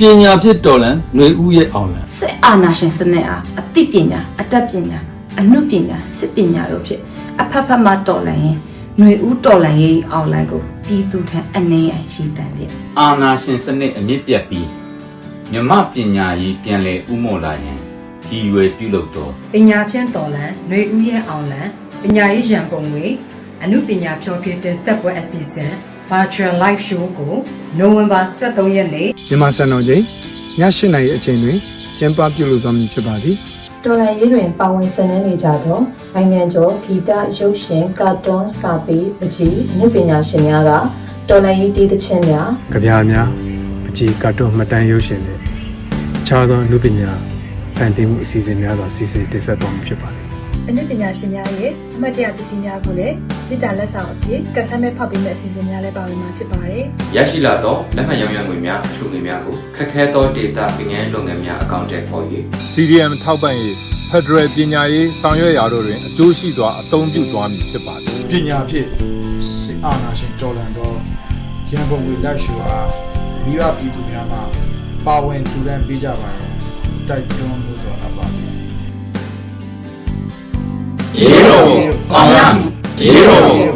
ပညာဖြစ်တော်လန်ຫນွေဦးရဲ့အောင်လန်စစ်အာဏာရှင်စနစ်အားအသိပညာအတတ်ပညာအနုပညာစစ်ပညာတို့ဖြင့်အဖက်ဖက်မှတော်လှန်ရင် ຫນွေဦးတော်လှန်ရေးအောင်လန်ကိုပြည်သူထံအနေရရှိတန်တဲ့ အာနာရှင်စနစ်အမြင့်ပြတ်ပြီးမြမပညာရေးပြန်လည်ဥမော်လာရင်ဒီရွယ်ပြုလုပ်တော့ ပညာဖြန့်တော်လန်ຫນွေဦးရဲ့အောင်လန်ပညာရေးရန်ပုံငွေအမှုပညာဖြောပြတင်ဆက်ပွဲအစီအစဉ် Virtual Live Show ကိုနိုဝင်ဘာ23ရက်နေ့ မြန်မာစံတော်ချိန်ည8နာရီအချိန်တွင်ကျင်းပပြုလုပ်သွားမည်ဖြစ်ပါသည် တော်လန်ရေးတွင်ပါဝင်ဆင်နွှဲနေကြသောနိုင်ငံကျော်ဂီတရုပ်ရှင်ကာတွန်းစာပေပကြီးအမှုပညာရှင်များကတော်လန်ရေးတီးသချင်းများကြပြားများပကြီးကတ်တော်မှတ်တမ်းရုပ်ရှင်နဲ့အခြားသောလူပညာဖန်တီးမှုအစီအစဉ်များစွာစီစဉ်တင်ဆက်သွားမှာဖြစ်ပါတယ်အနုပညာရှင်များရဲ့အမှတ်တရပစ္စည်းများကိုလည်း မြစ်တာလက်ဆောင်အဖြစ်ကတ်ဆမ်းမဲ့ဖောက်ပေးမဲ့အစီအစဉ်များလည်းပါဝင်မှာဖြစ်ပါတယ်ရရှိလာသောလက်မှတ်ရောင်းရငွေများအထူးငွေများကိုခက်ခဲသောဒေတာပညာရေးလုပ်ငန်းများအကောင့်ထဲပေါ်၍ CDM ထောက်ပံ့ရေး Federal ပညာရေးဆောင်ရွက်ရာတို့တွင်အကျိုးရှိစွာအသုံးပြုသွားမည်ဖြစ်ပါသည်ပညာဖြင့်စစ်အာဏာရှင်တော်လှန်သောရန်ကုန်ဝေလိုက်ရှူအားမိဘပြည်သူများမှပါဝင်ထူထမ်းပေးကြပါရန်တိုက်တွန်းလို့တော့အပ်ပါ သ